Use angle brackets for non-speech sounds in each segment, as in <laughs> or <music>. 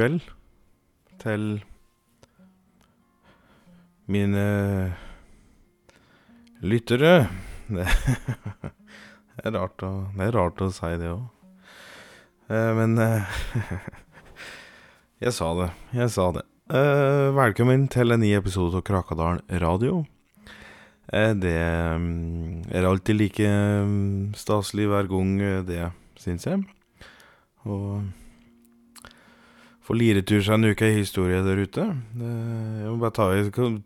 kveld til mine lyttere. <laughs> Det er rart å, det er rart å si det òg. Men eh, <laughs> jeg sa det. Jeg sa det. Eh, velkommen til en ny episode av Krakadalen radio. Eh, det mm, er alltid like mm, staselig hver gang, eh, det, syns jeg. Og for liretur seg en uke i historie der ute. Jeg må bare ta,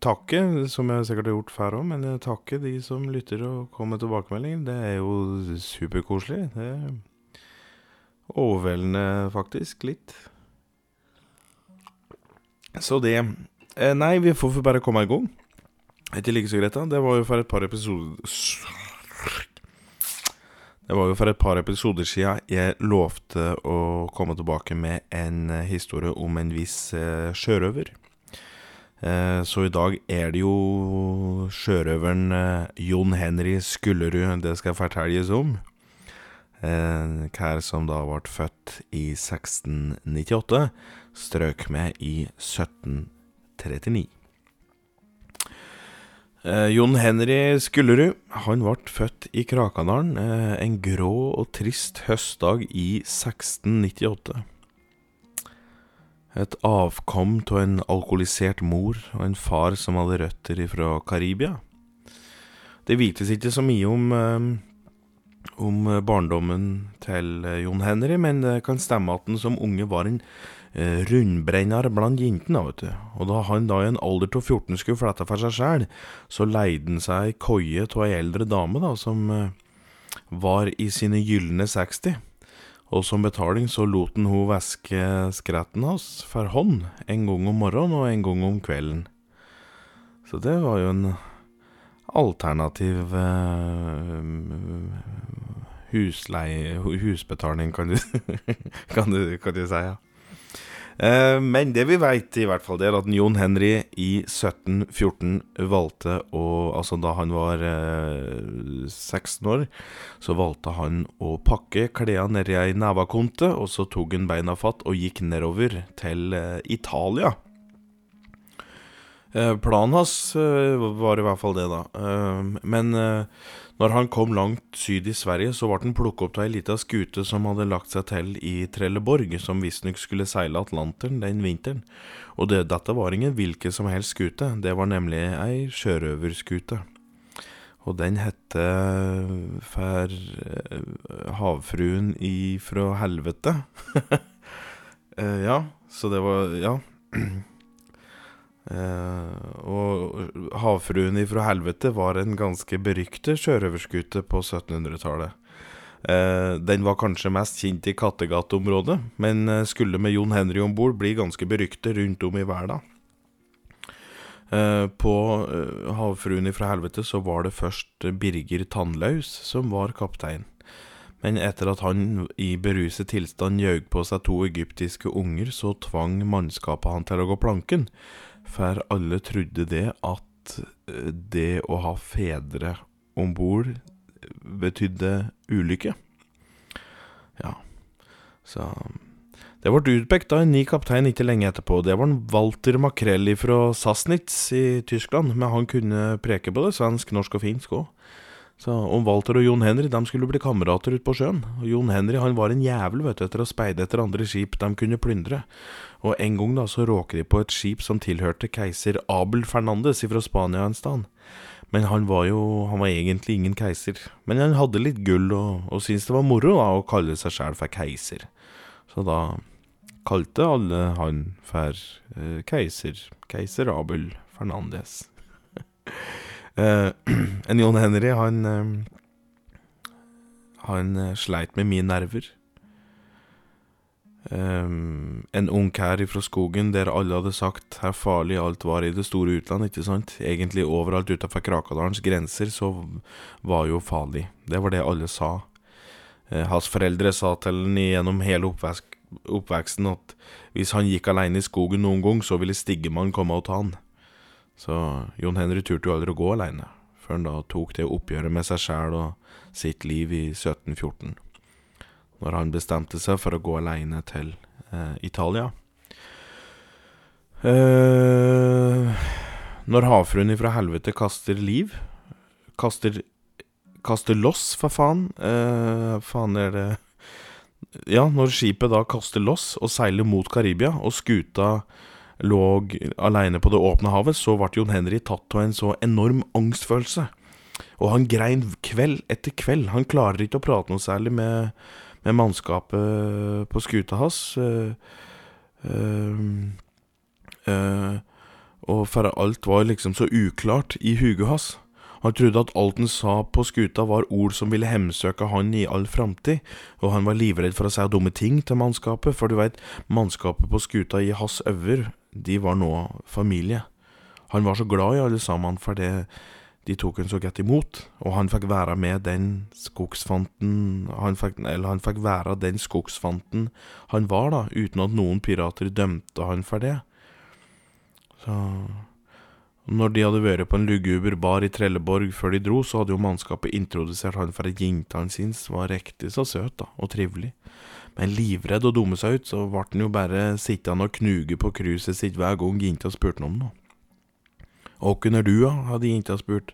takke, som jeg sikkert har gjort før òg, men jeg takker de som lytter og kommer med tilbakemeldinger. Det er jo superkoselig. Det er overveldende, faktisk. Litt. Så det eh, Nei, vi får bare komme i gang. Ikke like så greit, da. Det var jo for et par episoder Det var jo for et par episoder siden jeg lovte å komme tilbake med en eh, historie om en viss eh, sjørøver. Eh, så i dag er det jo sjørøveren Jon Henry Skullerud det skal fortelles om. Kær som da ble født i 1698, strøk med i 1739. Eh, Jon Henry Skullerud han ble født i Krakadalen eh, en grå og trist høstdag i 1698. Et avkom av en alkoholisert mor og en far som hadde røtter fra Karibia. Det vites ikke så mye om, eh, om barndommen til eh, Jon Henry, men det kan stemme at han som unge var en rundbrenner blant jentene, vet du. Og da han da i en alder av 14 skulle flette for seg sjæl, så leide han seg ei koie av ei eldre dame, da, som eh, var i sine gylne 60. Og som betaling så lot han hun væske skretten hans for hånd en gang om morgenen og en gang om kvelden. Så det var jo en alternativ eh, husleie Husbetaling, kan du, <laughs> kan du, kan du si. ja. Eh, men det vi veit, i hvert fall, det er at Jon Henry i 1714 valgte å Altså da han var eh, 16 år, så valgte han å pakke klærne nedi ei nevakonte, og så tok han beina fatt og gikk nedover til eh, Italia. Eh, planen hans eh, var i hvert fall det, da. Eh, men når han kom langt syd i Sverige, så ble han plukket opp av ei lita skute som hadde lagt seg til i Trelleborg, som visstnok skulle seile Atlanteren den vinteren. Og det, dette var ingen hvilken som helst skute, det var nemlig ei sjørøverskute. Og den hette Fær Havfruen ifra helvete. <laughs> ja, så det var Ja. <clears throat> Uh, og Havfruen ifra helvete var en ganske beryktet sjørøverskute på 1700-tallet. Uh, den var kanskje mest kjent i Kattegat-området, men uh, skulle med Jon Henry om bord bli ganske beryktet rundt om i verden. på Havfruen ifra helvete så var det først Birger Tannlaus som var kaptein. Men etter at han i beruset tilstand gjøg på seg to egyptiske unger, så tvang mannskapet han til å gå planken for alle trodde det at eh, det å ha fedre om bord betydde ulykke. Ja, så Det ble utpekt av en ny kaptein ikke lenge etterpå. Det var en Walter Makrelli fra Sassnitz i Tyskland, men han kunne preke både svensk, norsk og finsk òg. Så om Walter og Jon Henry de skulle bli kamerater ute på sjøen. Og Jon Henry han var en jævel vet du, etter å speide etter andre skip de kunne plyndre. Og en gang da så råker de på et skip som tilhørte keiser Abel Fernandes fra Spania en sted. Men han var jo Han var egentlig ingen keiser. Men han hadde litt gull, og, og syntes det var moro da å kalle seg sjæl for keiser. Så da kalte alle han for eh, keiser. Keiser Abel Fernandes. <laughs> Uh, <clears throat> en Jon Henry, han uh, Han uh, sleit med mye nerver. Um, en ung kær fra skogen der alle hadde sagt her farlig alt var i det store utland, ikke sant? Egentlig overalt utenfor Krakadalens grenser så var jo farlig. Det var det alle sa. hans foreldre sa til han gjennom hele oppvekst, oppveksten at hvis han gikk alene i skogen noen gang, så ville Stiggemann komme og ta han. Så Jon Henry turte jo aldri å gå aleine, før han da tok det oppgjøret med seg sjæl og sitt liv i 1714. Når han bestemte seg for å gå aleine til eh, Italia. Eh, når havfruen ifra helvete kaster liv Kaster Kaster loss, for faen. Eh, faen er det Ja, når skipet da kaster loss og seiler mot Karibia, og skuta lå aleine på det åpne havet, så ble Jon Henry tatt av en så enorm angstfølelse. Og han grein kveld etter kveld. Han klarer ikke å prate noe særlig med, med mannskapet på skuta hans. Uh, uh, uh, og for alt var liksom så uklart i huget hans. Han trodde at alt han sa på skuta var ord som ville hemsøke han i all framtid, og han var livredd for å si dumme ting til mannskapet, for du veit, mannskapet på skuta i hans øver, de var nå familie. Han var så glad i alle sammen, for det de tok han så godt imot, og han fikk være med den skogsfanten han fikk, Eller han fikk være den skogsfanten han var, da, uten at noen pirater dømte han for det. Så når de hadde vært på en luguber bar i Trelleborg før de dro, så hadde jo mannskapet introdusert han for at jenta han var riktig så søt da, og trivelig. Men livredd og dumme seg ut, så ble han jo bare sittende og knuge på cruiset sitt hver gang jenta spurte om noe. Åkken er du, da? hadde jenta spurt,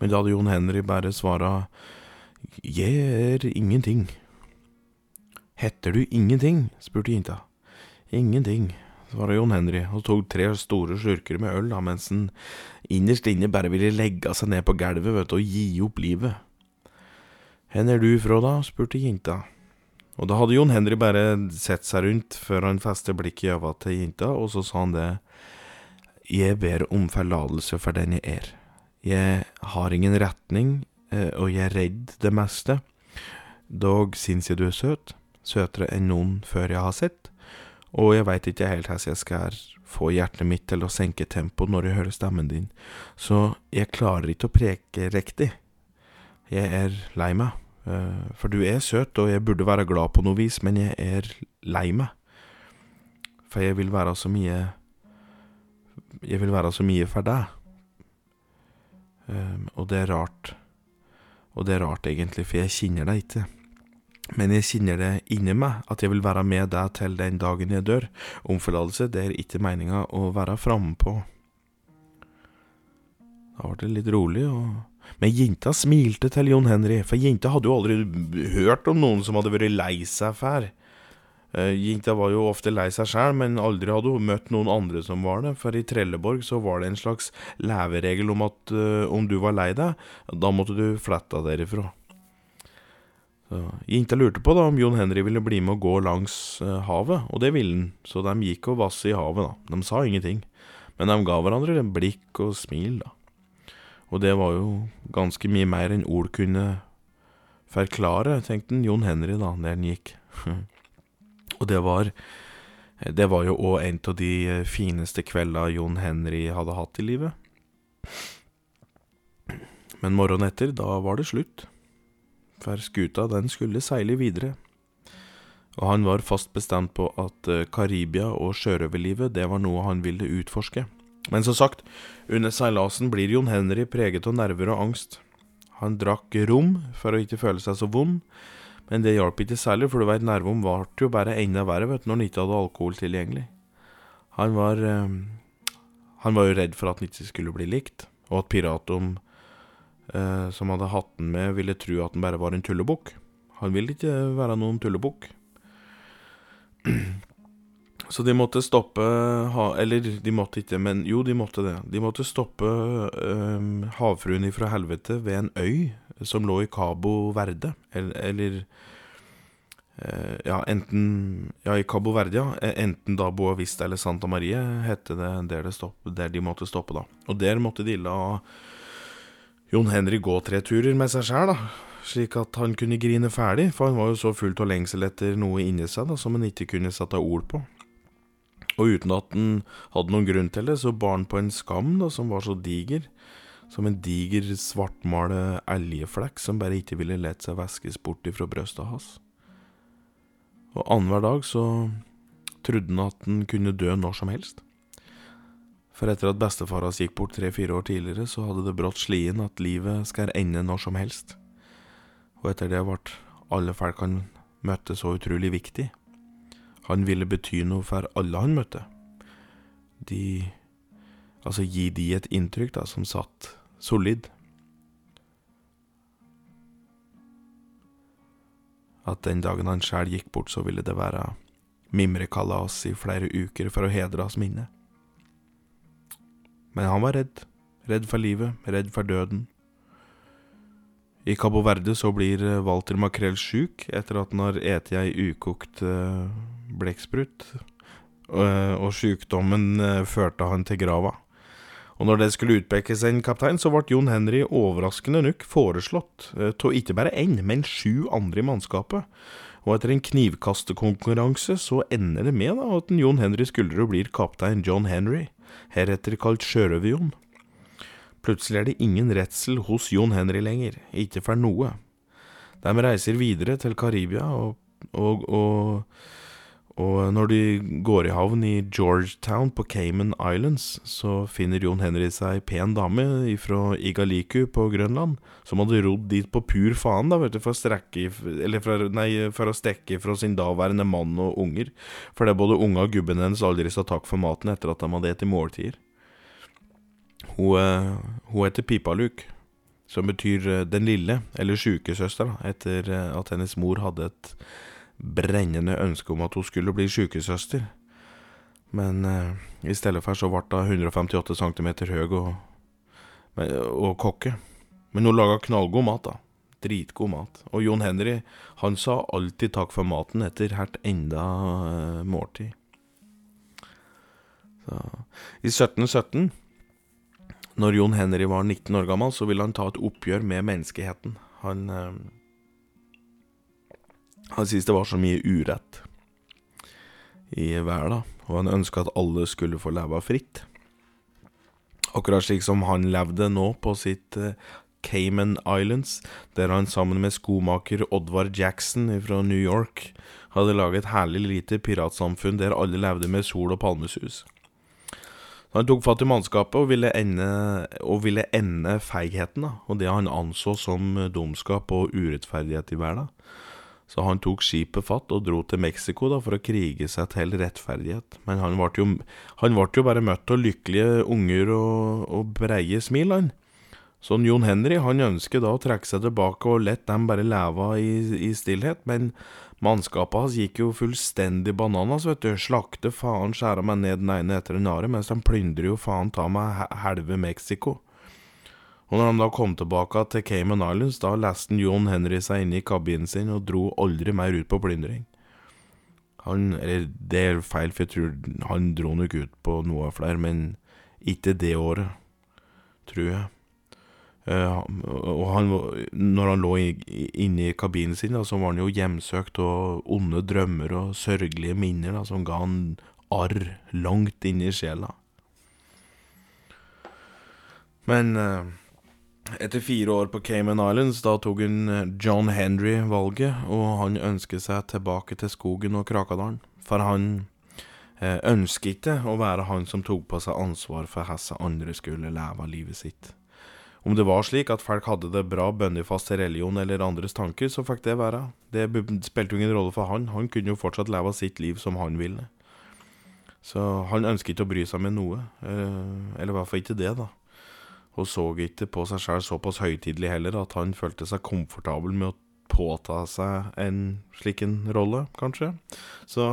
men da hadde Jon Henry bare svara Jeg er ingenting. Heter du ingenting? spurte jenta. Ingenting, svarte Jon Henry og tok tre store slurker med øl da, mens han innerst inne bare ville legge seg ned på gulvet og gi opp livet. Hvor er du fra, da? spurte jenta. Og da hadde Jon Henry bare sett seg rundt før han festet blikket i øynene til jenta, og så sa han det. Jeg ber om forlatelse for den jeg er. Jeg har ingen retning, eh, og jeg er redd det meste. Dog syns jeg du er søt, søtere enn noen før jeg har sett og jeg veit ikke helt hvordan jeg skal få hjertet mitt til å senke tempoet når jeg hører stemmen din, så jeg klarer ikke å preke riktig. Jeg er lei meg, eh, for du er søt, og jeg burde være glad på noe vis, men jeg er lei meg. For jeg vil være så mye Jeg vil være så mye for deg. Um, og det er rart. Og det er rart, egentlig, for jeg kjenner deg ikke. Men jeg kjenner det inni meg at jeg vil være med deg til den dagen jeg dør. Omforlatelse, det er ikke meninga å være frampå. Da ble det litt rolig, og Men jenta smilte til Jon Henry, for jenta hadde jo aldri hørt om noen som hadde vært lei seg før. Uh, jenta var jo ofte lei seg sjæl, men aldri hadde hun møtt noen andre som var det. For i Trelleborg så var det en slags leveregel om at uh, om du var lei deg, da måtte du flette derifra. Jenta lurte på da om Jon Henry ville bli med og gå langs uh, havet, og det ville han, så de gikk og vasset i havet, da. De sa ingenting, men de ga hverandre blikk og smil, da. Og det var jo ganske mye mer enn ord kunne forklare, tenkte han Jon Henry da, der han gikk. <laughs> og det var Det var jo òg en av de eh, fineste kvelda Jon Henry hadde hatt i livet. Men morgenen etter, da var det slutt for skuta den skulle seile videre. Og han var fast bestemt på at eh, Karibia og sjørøverlivet, det var noe han ville utforske. Men som sagt, under seilasen blir Jon Henry preget av nerver og angst. Han drakk rom for å ikke føle seg så vond, men det hjalp ikke særlig, for du veit, nervene varte jo bare enda verre vet, når han ikke hadde alkohol tilgjengelig. Han var øh, Han var jo redd for at han ikke skulle bli likt, og at piratom eh, som hadde hatt den med, ville tro at den bare var en tullebukk. Han ville ikke være noen tullebukk. <clears throat> Så de måtte stoppe ha, Eller, de måtte ikke, men jo, de måtte det. De måtte stoppe eh, havfruen ifra helvete ved en øy som lå i Cabo Verde, eller, eller eh, Ja, enten Ja, i Cabo Verde, ja. E, enten da Boa Vista eller Santa Marie, hette det der, det stopp, der de måtte stoppe, da. Og der måtte de la Jon Henry gå tre turer med seg sjæl, slik at han kunne grine ferdig, for han var jo så fullt av lengsel etter noe inni seg da, som han ikke kunne sette ord på. Og uten at han hadde noen grunn til det, så bar han på en skam da, som var så diger, som en diger, svartmale elgeflekk som bare ikke ville lett seg væskes bort ifra brystet hans. Og annenhver dag så trodde han at han kunne dø når som helst. For etter at bestefar hans gikk bort tre-fire år tidligere, så hadde det brått slien at livet skal ende når som helst. Og etter det ble alle folk han møtte så utrolig viktig. Han ville bety noe for alle han møtte. de Altså gi de et inntrykk da, som satt solid. At den dagen han sjæl gikk bort, så ville det være mimrekalas i flere uker for å hedre hans minne. Men han var redd. Redd for livet, redd for døden. I Cabo Verde så blir eh, Walter Makrell sjuk etter at han har eti ei ukokt uh, blekksprut, uh, og sjukdommen førte han til grava. Og når det skulle utpekes en kaptein, så ble Jon Henry overraskende nok foreslått av ikke bare én, men sju andre i mannskapet. Og etter en knivkastekonkurranse så ender det med da, at Jon Henry Skuldre blir kaptein John Henry, heretter kalt Sjørøver-Jon. Plutselig er det ingen redsel hos Jon Henry lenger, ikke for noe. De reiser videre til Karibia, og, og, og, og når de går i havn i Georgetown på Cayman Islands, så finner Jon Henry seg pen dame fra Igaliku på Grønland, som hadde rodd dit på pur faen, da, vet du, for å strekke for, nei, for å stikke fra sin daværende mann og unger, fordi både unga og gubben hennes aldri sa takk for maten etter at de hadde spist måltider. Hun, eh, hun heter Pipaluk, som betyr eh, den lille, eller sjukesøster, etter eh, at hennes mor hadde et brennende ønske om at hun skulle bli sykesøster. Men eh, i stedet for så ble hun 158 cm høy og, og kokke. Men hun laga knallgod mat, da. Dritgod mat. Og Jon Henry, han sa alltid takk for maten etter hvert enda eh, måltid. Så. I 1717 når Jon Henry var 19 år gammel, så ville han ta et oppgjør med menneskeheten. Han eh, Han syntes det var så mye urett i verden, og han ønska at alle skulle få leve fritt. Akkurat slik som han levde nå på sitt eh, Cayman Islands, der han sammen med skomaker Oddvar Jackson fra New York hadde laget et herlig lite piratsamfunn der alle levde med sol og palmesus. Han tok fatt i mannskapet og ville ende, og ville ende feigheten, da, og det han anså som dumskap og urettferdighet i verden. Så han tok skipet fatt og dro til Mexico da, for å krige seg til rettferdighet. Men han ble jo, jo bare møtt av lykkelige unger og, og breie smil. Så Jon Henry han ønsker da å trekke seg tilbake og lett dem bare leve i, i stillhet, men Mannskapet hans gikk jo fullstendig bananas, vet du. Slakte faen skjæra meg ned den ene etter den andre, mens de plyndrer jo faen ta meg halve Mexico. Og når de da kom tilbake til Cayman Islands, da leste John Henry seg inne i kabinen sin og dro aldri mer ut på plyndring. Han Eller, det er feil, for jeg tror han dro nok ut på noe flere, men ikke det året, tror jeg. Uh, og han, når han lå inne i kabinen sin, da, så var han jo hjemsøkt av onde drømmer og sørgelige minner da, som ga han arr langt inn i sjela. Men uh, etter fire år på Cayman Islands, da tok hun eh, John Henry valget, og han ønsket seg tilbake til skogen og Krakadalen. For han uh, ønsket ikke å være han som tok på seg ansvar for hvordan andre skulle leve livet sitt. Om det var slik at folk hadde det bra bønnefast til religion eller andres tanker, så fikk det være. Det spilte jo ingen rolle for han. Han kunne jo fortsatt leve sitt liv som han ville. Så han ønsket ikke å bry seg med noe. Eh, eller i hvert fall ikke det, da. Og så ikke på seg sjøl såpass høytidelig heller at han følte seg komfortabel med å påta seg en slik en rolle, kanskje. Så,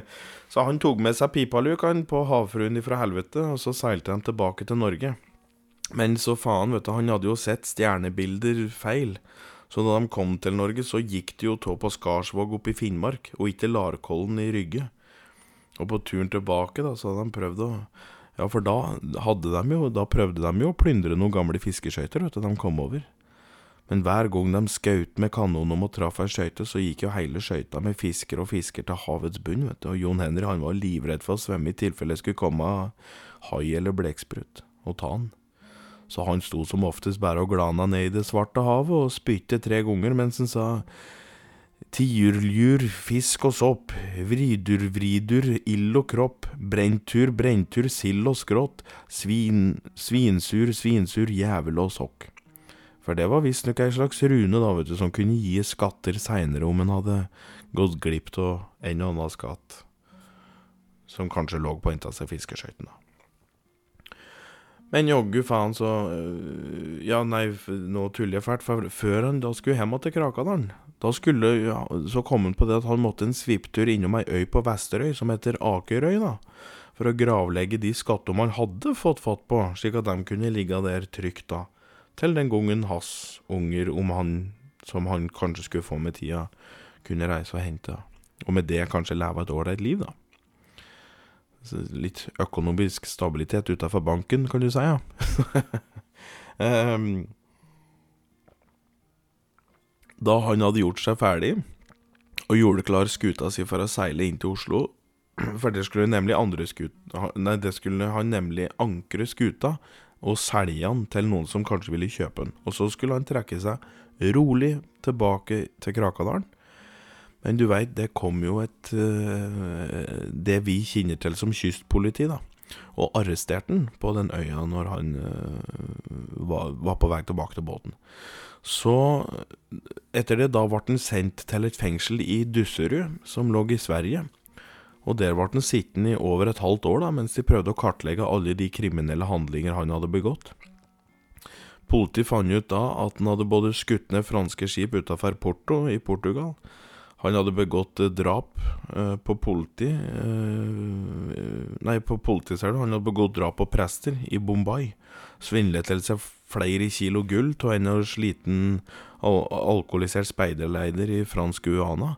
<laughs> så han tok med seg pipaluk på havfruen ifra helvete, og så seilte han tilbake til Norge. Men så faen, vet du, han hadde jo sett stjernebilder feil. Så da de kom til Norge, så gikk de jo tå på Skarsvåg oppe i Finnmark, og ikke Larkollen i Rygge. Og på turen tilbake, da, så hadde de prøvd å Ja, for da hadde de jo Da prøvde de jo å plyndre noen gamle fiskeskøyter, vet du, de kom over. Men hver gang de skjøt med kanon om å traffe ei skøyte, så gikk jo hele skøyta med fisker og fisker til havets bunn, vet du. Og Jon Henry han var livredd for å svømme i tilfelle det skulle komme hai eller blekksprut og ta han så han sto som oftest bare og glana ned i det svarte havet og spytte tre ganger mens han sa Tiurljur, fisk og sopp, vridur, vridur, ild og kropp, brentur, brentur, sild og skrått, svin, svinsur, svinsur, jævel og sokk. For det var visstnok ei slags rune, da, vet du, som kunne gi skatter seinere om en hadde gått glipp av en og annen skatt, som kanskje lå på av seg fiskeskøytene. Men joggu faen så øh, Ja, nei, nå tuller jeg fælt. For før han da skulle hjem til Krakadalen, da skulle ja, Så kom han på det at han måtte en sviptur innom ei øy på Vesterøy som heter Akerøy, da. For å gravlegge de skattene han hadde fått fatt på, slik at de kunne ligge der trygt, da. Til den gangen hans unger, om han, som han kanskje skulle få med tida, kunne reise og hente. Og med det kanskje leve et ålreit liv, da. Litt økonomisk stabilitet utafor banken, kan du si, ja. <laughs> Ehm, da han hadde gjort seg ferdig og gjorde klar skuta si for å seile inn til Oslo <clears throat> For det skulle nemlig andre skut... Nei, det skulle han nemlig ankre skuta og selge den til noen som kanskje ville kjøpe den. Og så skulle han trekke seg rolig tilbake til Krakadalen. Men du veit, det kom jo et eh, Det vi kjenner til som kystpoliti, da. Og arresterte han på den øya når han eh, var på vei tilbake til båten. Så etter det da ble han sendt til et fengsel i Dusserud, som lå i Sverige. Og der ble han sittende i over et halvt år da, mens de prøvde å kartlegge alle de kriminelle handlinger han hadde begått. Politiet fant ut da at han hadde både skutt ned franske skip utafor Porto i Portugal, han hadde begått eh, drap eh, på politi eh, Nei, på politi, ser du. Han hadde begått drap på prester i Bombay. Svindlet til seg flere kilo gull av en sliten al alkoholisert speiderleider i fransk Guana.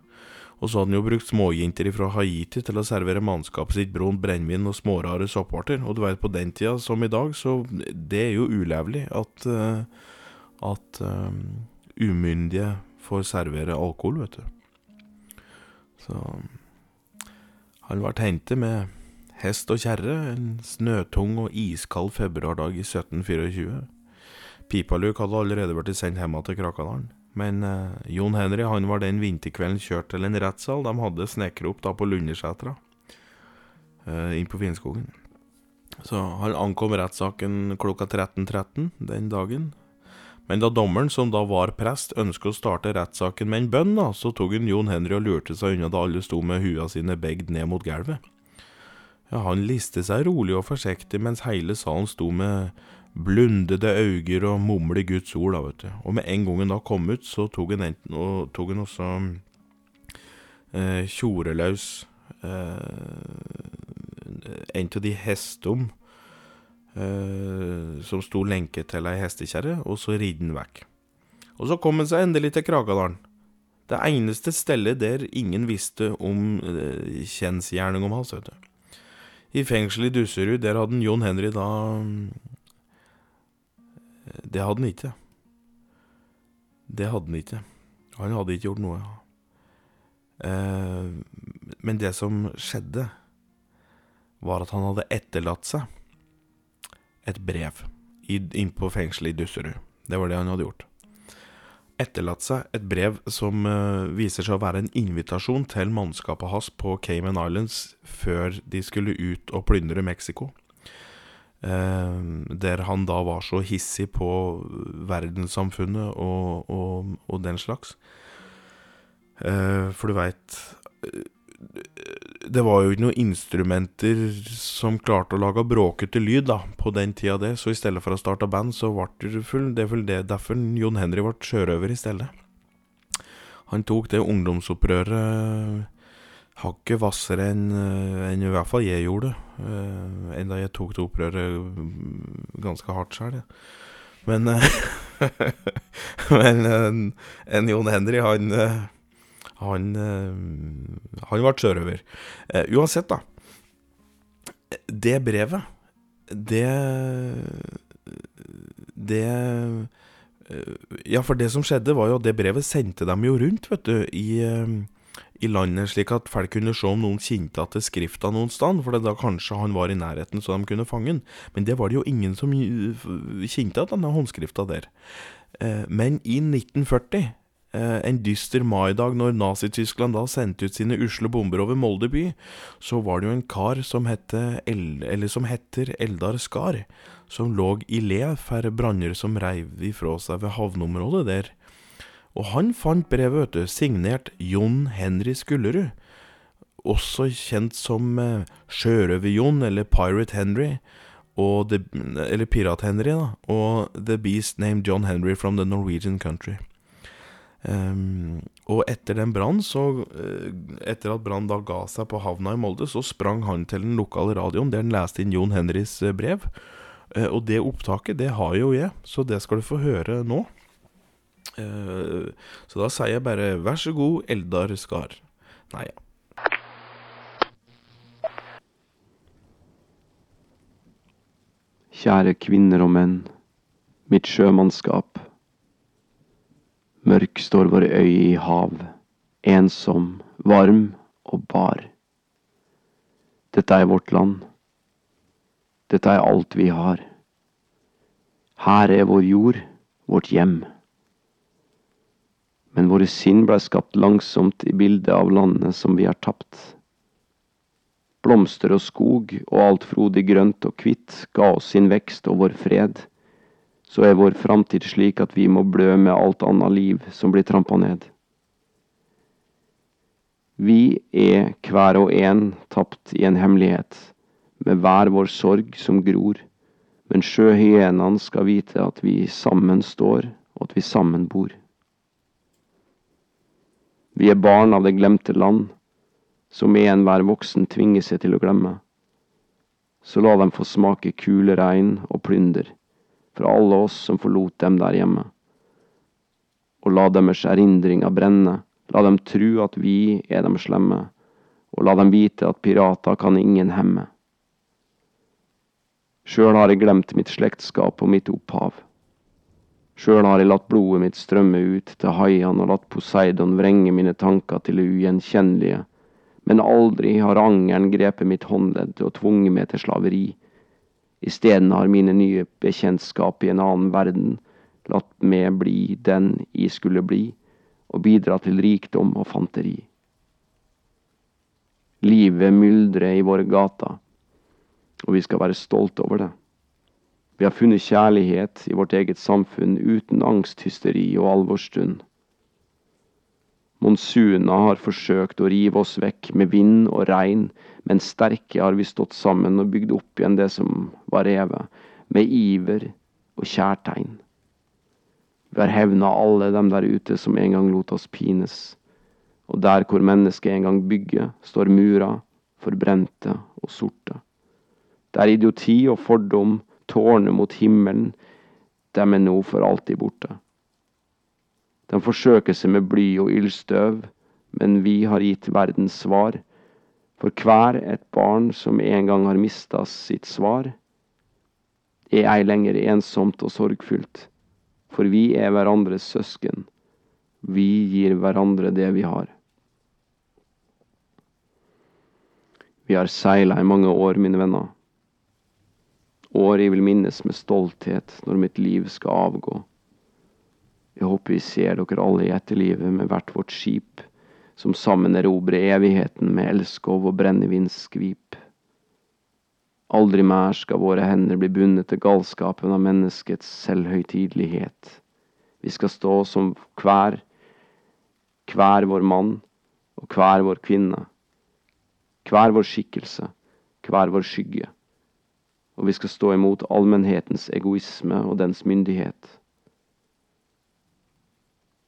Og så hadde han jo brukt småjenter fra Haiti til å servere mannskapet sitt brunt brennevin og smårare sopparter. Og du veit, på den tida som i dag, så det er jo ulevelig at eh, at um, umyndige får servere alkohol, vet du. Så han ble hentet med hest og kjerre en snøtung og iskald februardag i 1724. Pipaluk hadde allerede blitt sendt hjem til Krakadalen. Men eh, Jon Henry han var den vinterkvelden kjørt til en rettssal de hadde snekra opp da på Lundersetra, eh, inn på Finnskogen. Så han ankom rettssaken klokka 13.13 den dagen. Men da dommeren, som da var prest, ønsket å starte rettssaken med en bønn, da, så tok han Jon Henry og lurte seg unna da alle sto med hua sine begd ned mot gulvet. Ja, han liste seg rolig og forsiktig mens hele salen sto med blundede øyne og mumle Guds ord, da, vet du. Og med en gang han da kom ut, så tok han, enten, og, tok han også eh, tjoreløs eh, en av de hestom eh, som sto lenket til ei hestekjerre, og så ridde han vekk. Og så kom han seg endelig til Krakadalen. Det eneste stedet der ingen visste om eh, kjensgjerning om hans, vet du. I fengselet i Dusserud, der hadde Jon Henry da Det hadde han ikke. Det hadde han ikke. Han hadde ikke gjort noe. Eh, men det som skjedde, var at han hadde etterlatt seg et brev inn på fengselet i Dusserud. Det var det han hadde gjort. Etterlatt seg et brev som uh, viser seg å være en invitasjon til mannskapet hans på Cayman Islands før de skulle ut og plyndre Mexico. Uh, der han da var så hissig på verdenssamfunnet og, og, og den slags. Uh, for du veit det var jo ikke noen instrumenter som klarte å lage bråkete lyd da, på den tida det. så i stedet for å starte band, så ble det full. Det er vel det derfor Jon Henry ble sjørøver i stedet. Han tok det ungdomsopprøret hakket hvassere enn en i hvert fall jeg gjorde, uh, Enda jeg tok det opprøret ganske hardt sjøl. Men, <laughs> men en, en Jon Henry, han han, han ble sjørøver. Uansett, da. Det brevet, det Det Ja, for det som skjedde, var jo at det brevet sendte dem jo rundt, vet du, i, i landet, slik at folk kunne se om noen kjente til skrifta noen sted, for da kanskje han var i nærheten, så de kunne fange han. Men det var det jo ingen som kjente til denne håndskrifta der. Uh, men i 1940 en dyster maidag når Nazi-Tyskland da sendte ut sine usle bomber over Molde by, så var det jo en kar som, El som heter Eldar Skar, som lå i le for branner som reiv ifra seg ved havneområdet der. Og han fant brevet, vet du, signert Jon Henry Skullerud, også kjent som Sjørøver-Jon eller Pirate Henry, the, Eller Pirat-Henry, da. Og The Beast Named John Henry from the Norwegian Country. Um, og etter den brannen, så uh, Etter at brannen da ga seg på havna i Molde, så sprang han til den lokale radioen der han leste inn Jon Henrys uh, brev. Og det opptaket, det har jo jeg, så det skal du få høre nå. Så da sier jeg bare vær så god, Eldar Skar. Nei, ja. Kjære kvinner og menn, mitt sjømannskap. Mørk står vår øy i hav, ensom, varm og bar. Dette er vårt land. Dette er alt vi har. Her er vår jord, vårt hjem. Men våre sinn blei skapt langsomt i bildet av landet som vi har tapt. Blomster og skog og alt frodig grønt og hvitt ga oss sin vekst og vår fred, så er vår framtid slik at vi må blø med alt annet liv som blir trampa ned. Vi er hver og en tapt i en hemmelighet, med hver vår sorg som gror, men sjøhyenene skal vite at vi sammen står, og at vi sammen bor. Vi er barn av det glemte land, som enhver voksen tvinger seg til å glemme. Så la dem få smake kuleregn og plunder fra alle oss som forlot dem der hjemme. Og la deres erindringer brenne, la dem tru at vi er dem slemme, og la dem vite at pirater kan ingen hemme. Sjøl har jeg glemt mitt slektskap og mitt opphav. Sjøl har jeg latt blodet mitt strømme ut til haiene og latt Poseidon vrenge mine tanker til det ugjenkjennelige men aldri har angeren grepet mitt håndledd og tvunget meg til slaveri. Isteden har mine nye bekjentskap i en annen verden latt meg bli den jeg skulle bli, og bidra til rikdom og fanteri. Livet myldrer i våre gater, og vi skal være stolte over det. Vi har funnet kjærlighet i vårt eget samfunn uten angsthysteri og alvorsstund. Monsuna har forsøkt å rive oss vekk med vind og regn, men sterke har vi stått sammen og bygd opp igjen det som var revet, med iver og kjærtegn. Vi har hevna alle dem der ute som en gang lot oss pines, og der hvor mennesket en gang bygger, står murer, forbrente og sorte. Der idioti og fordom tårner mot himmelen, dem er nå for alltid borte. De forsøker seg med bly og ildstøv, men vi har gitt verdens svar. For hver et barn som en gang har mista sitt svar, er ei lenger ensomt og sorgfullt, for vi er hverandres søsken. Vi gir hverandre det vi har. Vi har seila i mange år, mine venner. År jeg vil minnes med stolthet når mitt liv skal avgå. Jeg håper vi ser dere alle i etterlivet med hvert vårt skip, som sammen erobrer evigheten med elskov og brennevinsskvip. Aldri mer skal våre hender bli bundet til galskapen av menneskets selvhøytidelighet. Vi skal stå som hver, hver vår mann og hver vår kvinne, hver vår skikkelse, hver vår skygge, og vi skal stå imot allmennhetens egoisme og dens myndighet.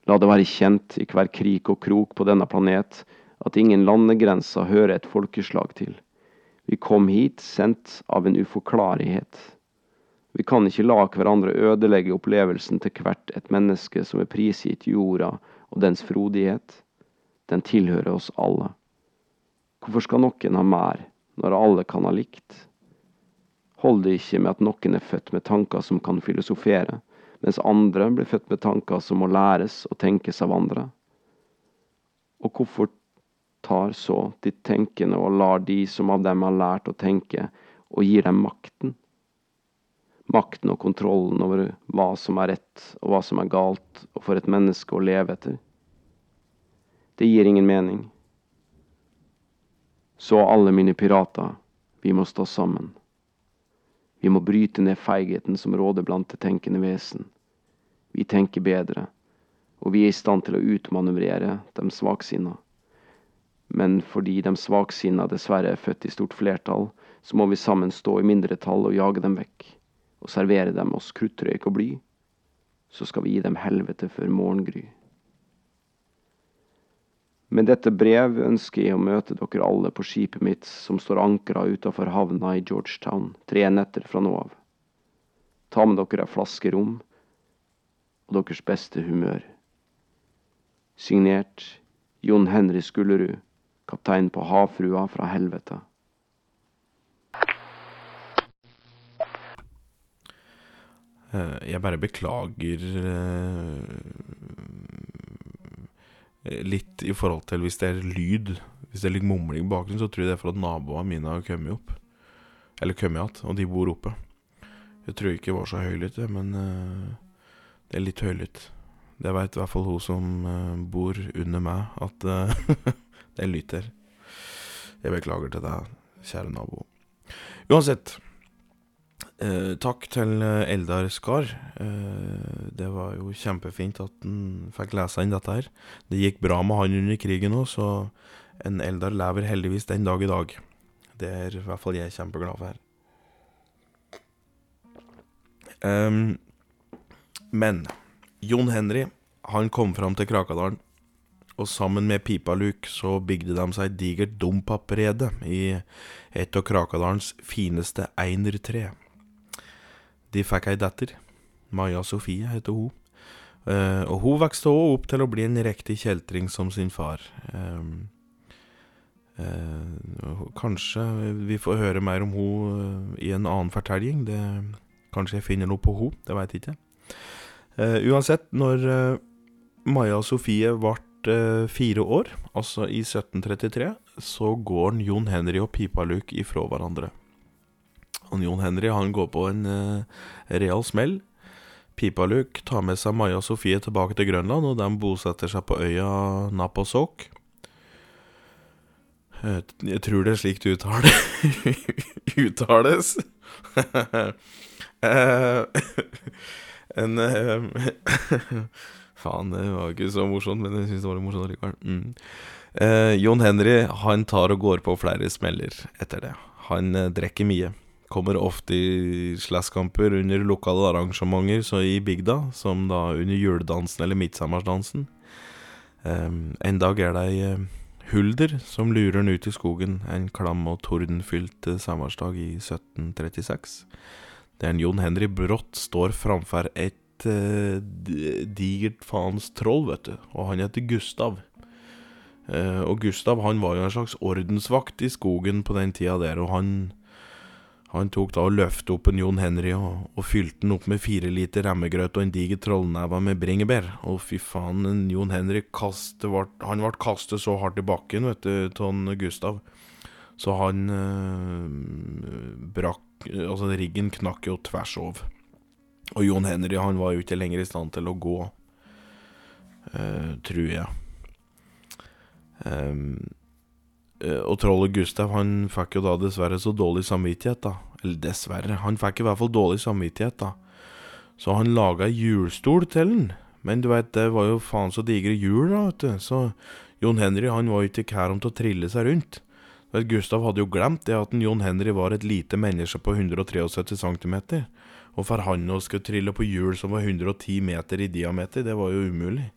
La det være kjent i hver krik og krok på denne planet at ingen landegrenser hører et folkeslag til. Vi kom hit sendt av en uforklarlighet. Vi kan ikke la hverandre ødelegge opplevelsen til hvert et menneske som er prisgitt jorda og dens frodighet. Den tilhører oss alle. Hvorfor skal noen ha mer, når alle kan ha likt? Hold det ikke med at noen er født med tanker som kan filosofere, mens andre blir født med tanker som må læres og tenkes av andre? Og hvorfor tar så de tenkende og lar de som av dem har lært å tenke, og gir dem makten? Makten og kontrollen over hva som er rett og hva som er galt, og for et menneske å leve etter. Det gir ingen mening. Så alle mine pirater, vi må stå sammen. Vi må bryte ned feigheten som råder blant det tenkende vesen. Vi tenker bedre, og vi er i stand til å utmanøvrere de svaksinna. Men fordi de svaksinna dessverre er født i stort flertall, så må vi sammen stå i mindretall og jage dem vekk, og servere dem oss kruttrøyk og bly. Så skal vi gi dem helvete før morgengry. Med dette brev ønsker jeg å møte dere alle på skipet mitt som står ankra utafor havna i Georgetown tre netter fra nå av. Ta med dere ei flaske rom og deres beste humør. Signert Jon Henry Skullerud, kaptein på Havfrua fra helvete. Eh, Jeg bare beklager eh, litt i forhold til hvis det er lyd. Hvis det er litt mumling i bakgrunnen, så tror jeg det er for at naboene mine har kommet opp. Eller kommet igjen, og de bor oppe. Jeg tror ikke det var så høylytt, men uh, det er litt høylytt. Det veit i hvert fall hun som uh, bor under meg, at uh, <laughs> det er lytt her. Jeg beklager til deg, kjære nabo. Uansett. Eh, takk til eh, Eldar Skar. Eh, det var jo kjempefint at han fikk lese inn dette her. Det gikk bra med han under krigen òg, så en Eldar lever heldigvis den dag i dag. Det er i hvert fall jeg kjempeglad for. Um, men Jon Henry, han kom fram til Krakadalen, og sammen med Pipaluk så bygde de seg digert dompapprede i et av Krakadalens fineste einertre. De fikk ei datter. Maja Sofie heter hun. Eh, og hun vokste også opp til å bli en riktig kjeltring som sin far. Ehm, eh, kanskje vi får høre mer om hun eh, i en annen fortelling. Det, kanskje jeg finner noe på hun, det veit jeg ikke. Uansett, når Maja Sofie ble fire år, altså i 1733, så går Jon Henry og Pipaluk ifra hverandre. Og Jon Henry han går på en uh, real smell. Pipaluk tar med seg Maja og Sofie tilbake til Grønland, og de bosetter seg på øya Naposok. Eh, Jeg tror det er slik det uttale, uttales. <laughs> <laughs> Eh, en <laughs> Faen, det var ikke så morsomt, men jeg syns det var litt morsomt likevel. Mm. Eh, Jon Henry han tar og går på flere smeller etter det. Han eh, drikker mye. Kommer ofte i slåsskamper under lokale arrangementer så i bygda, som da under juledansen eller midtsammersdansen. Um, en dag er det ei eh, hulder som lurer han ut i skogen en klam og tordenfylt eh, sommersdag i 1736. Der Jon Henry brått står framfor et uh, digert faens troll, vet du. Og han heter Gustav. Uh, og Gustav han var jo en slags ordensvakt i skogen på den tida der, og han han tok da og løftet opp en Jon Henry og, og fylte den opp med fire liter remmegrøt og en diger trollneve med bringebær. Og fy faen, en Jon Henry kaste han ble kastet så hardt i bakken, vet du, av Gustav. Så han eh, brakk Altså, riggen knakk jo tvers over. Og Jon Henry han var jo ikke lenger i stand til å gå, eh, tror jeg. Eh, og trollet Gustav han fikk jo da dessverre så dårlig samvittighet, da. Eller dessverre, han fikk i hvert fall dårlig samvittighet, da. Så han laga ei hjulstol til den. Men du veit, det var jo faen så digre hjul, da, vet du. Så Jon Henry han var jo ikke kær om til å trille seg rundt. Vet, Gustav hadde jo glemt det at Jon Henry var et lite menneske på 173 cm. Og for han å skulle trille på hjul som var 110 meter i diameter, det var jo umulig.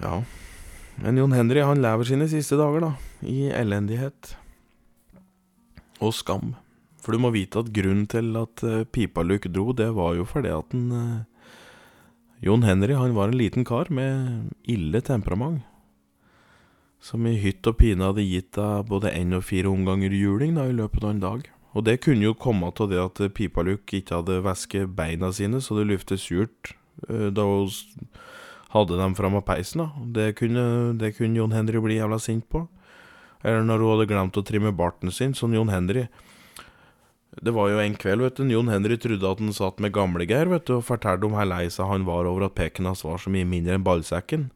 Ja. Men Jon Henry han lever sine siste dager, da. I elendighet. Og skam. For du må vite at grunnen til at uh, Pipaluk dro, det var jo fordi at han eh, Jon Henry han var en liten kar med ille temperament. Som i hytt og pine hadde gitt deg både én og fire omganger juling da, i løpet av en dag. Og det kunne jo komme av det at Pipaluk ikke hadde væske beina sine, så det luftet surt eh, da hun hadde dem fram av peisen. da. Det kunne, det kunne Jon Henry bli jævla sint på. Eller når hun hadde glemt å trimme barten sin, sånn Jon Henry Det var jo en kveld, vet du, Jon Henry trodde at han satt med Gamlegeir, vet du, og fortalte om hvor lei seg han var over at peken hans var så mye mindre enn ballsekken.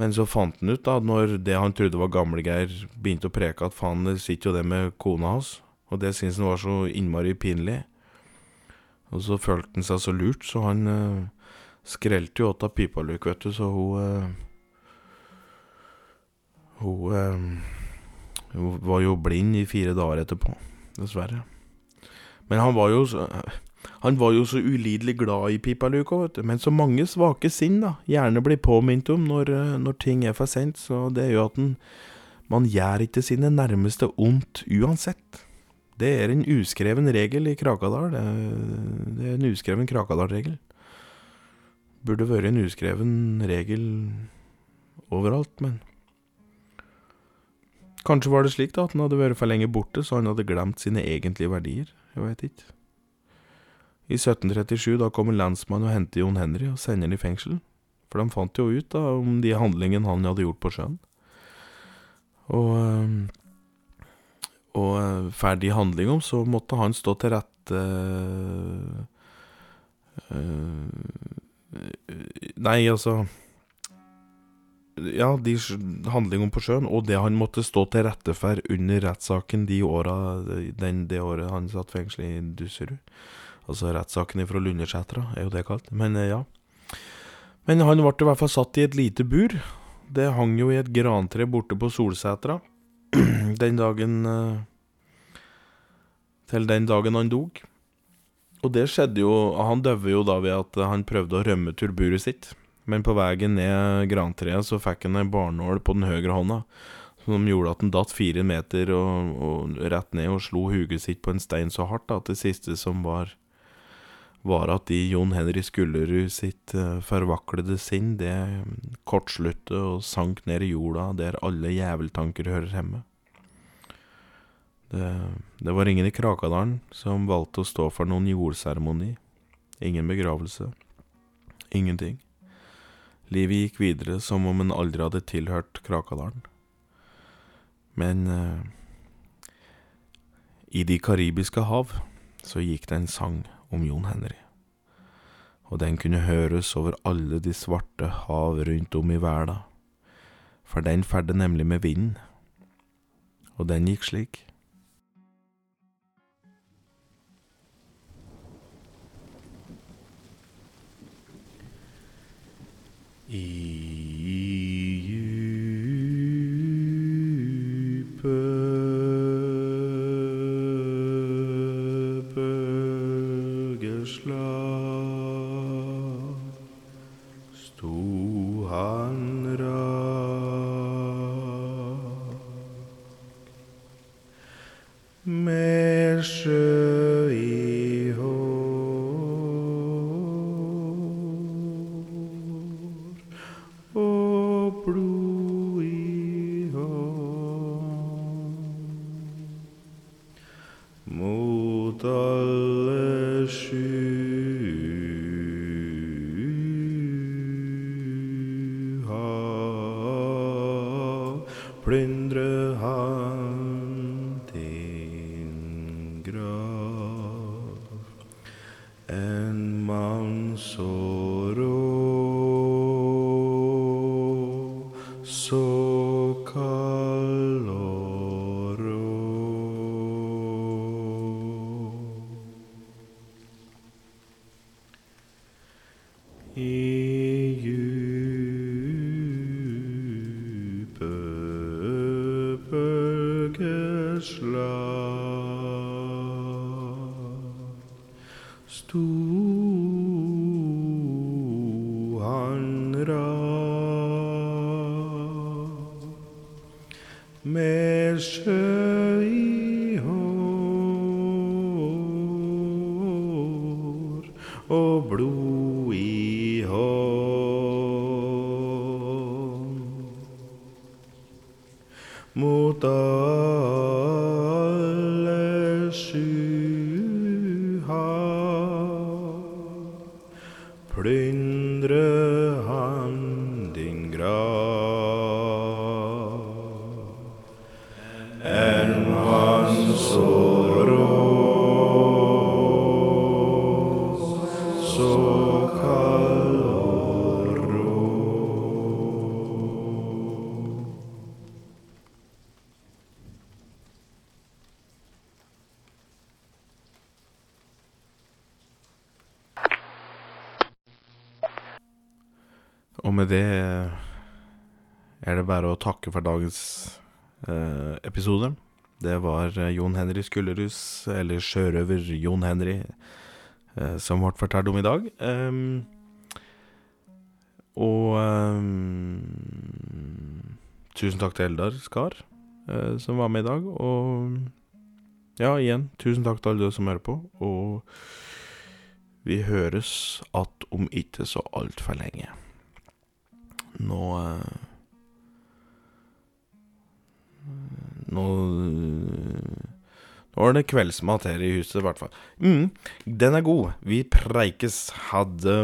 Men så fant han ut, da, når det han trodde var Gamlegeir, begynte å preke at faen, det sitter jo det med kona hans. Og det syntes han var så innmari pinlig. Og så følte han seg så lurt, så han uh, skrelte jo åt av Pipaluk, vet du, så hun eh, Hun eh, Hun var jo blind i fire dager etterpå, dessverre. Men han var jo så Han var jo så ulidelig glad i pipaluka, vet du. Men så mange svake sinn, da, gjerne blir påminnet om når, eh, når ting er for sent, så det er jo at en man gjør ikke sine nærmeste ondt uansett. Det er en uskreven regel i Krakadal. Det det er en uskreven Krakadal-regel. Burde vært en uskreven regel overalt, men Kanskje var det slik da at han hadde vært for lenge borte, så han hadde glemt sine egentlige verdier. Jeg veit ikke. I 1737 da kommer lensmannen og henter Jon Henry og sender han i fengsel. For de fant jo ut da om de handlingene han hadde gjort på sjøen. Og, eh, og eh, ferdig handling om, så måtte han stå til rette øh, Nei, altså Ja, de handlingene på sjøen, og det han måtte stå til rette for under rettssaken de åra den, det året han satt fengsel i Dusserud. Altså rettssaken fra Lundersetra, er jo det kalt. Men ja. Men han ble i hvert fall satt i et lite bur. Det hang jo i et grantre borte på Solsetra <clears throat> den dagen Til den dagen han dog. Og det skjedde jo Han døde jo da ved at han prøvde å rømme turburet sitt. Men på veien ned grantreet så fikk han ei barnål på den høyre hånda. Som gjorde at han datt fire meter og, og rett ned og slo huget sitt på en stein så hardt at det siste som var var at i Jon Henry Skullerud sitt uh, forvaklede sinn, det kortsluttet og sank ned i jorda der alle jæveltanker hører hjemme. Det, det var ingen i Krakadalen som valgte å stå for noen jordseremoni. Ingen begravelse. Ingenting. Livet gikk videre som om en aldri hadde tilhørt Krakadalen. Men eh, i de karibiske hav så gikk det en sang om Jon Henry. Og den kunne høres over alle de svarte hav rundt om i verden, for den ferde nemlig med vinden, og den gikk slik. I bølgeslag sto han rak med sjø i hår og blod i hånd. Mot Og med det er det bare å takke for dagens eh, episode. Det var eh, Jon Henry Skullerus, eller sjørøver Jon Henry, eh, som ble fortalt om i dag. Um, og um, tusen takk til Eldar Skar, eh, som var med i dag. Og ja, igjen, tusen takk til alle dere som hører på. Og vi høres att om ikke så altfor lenge. Nå eh, Nå Nå er det kveldsmat her i huset, i hvert fall. Mm, den er god. Vi preikes. Ha det.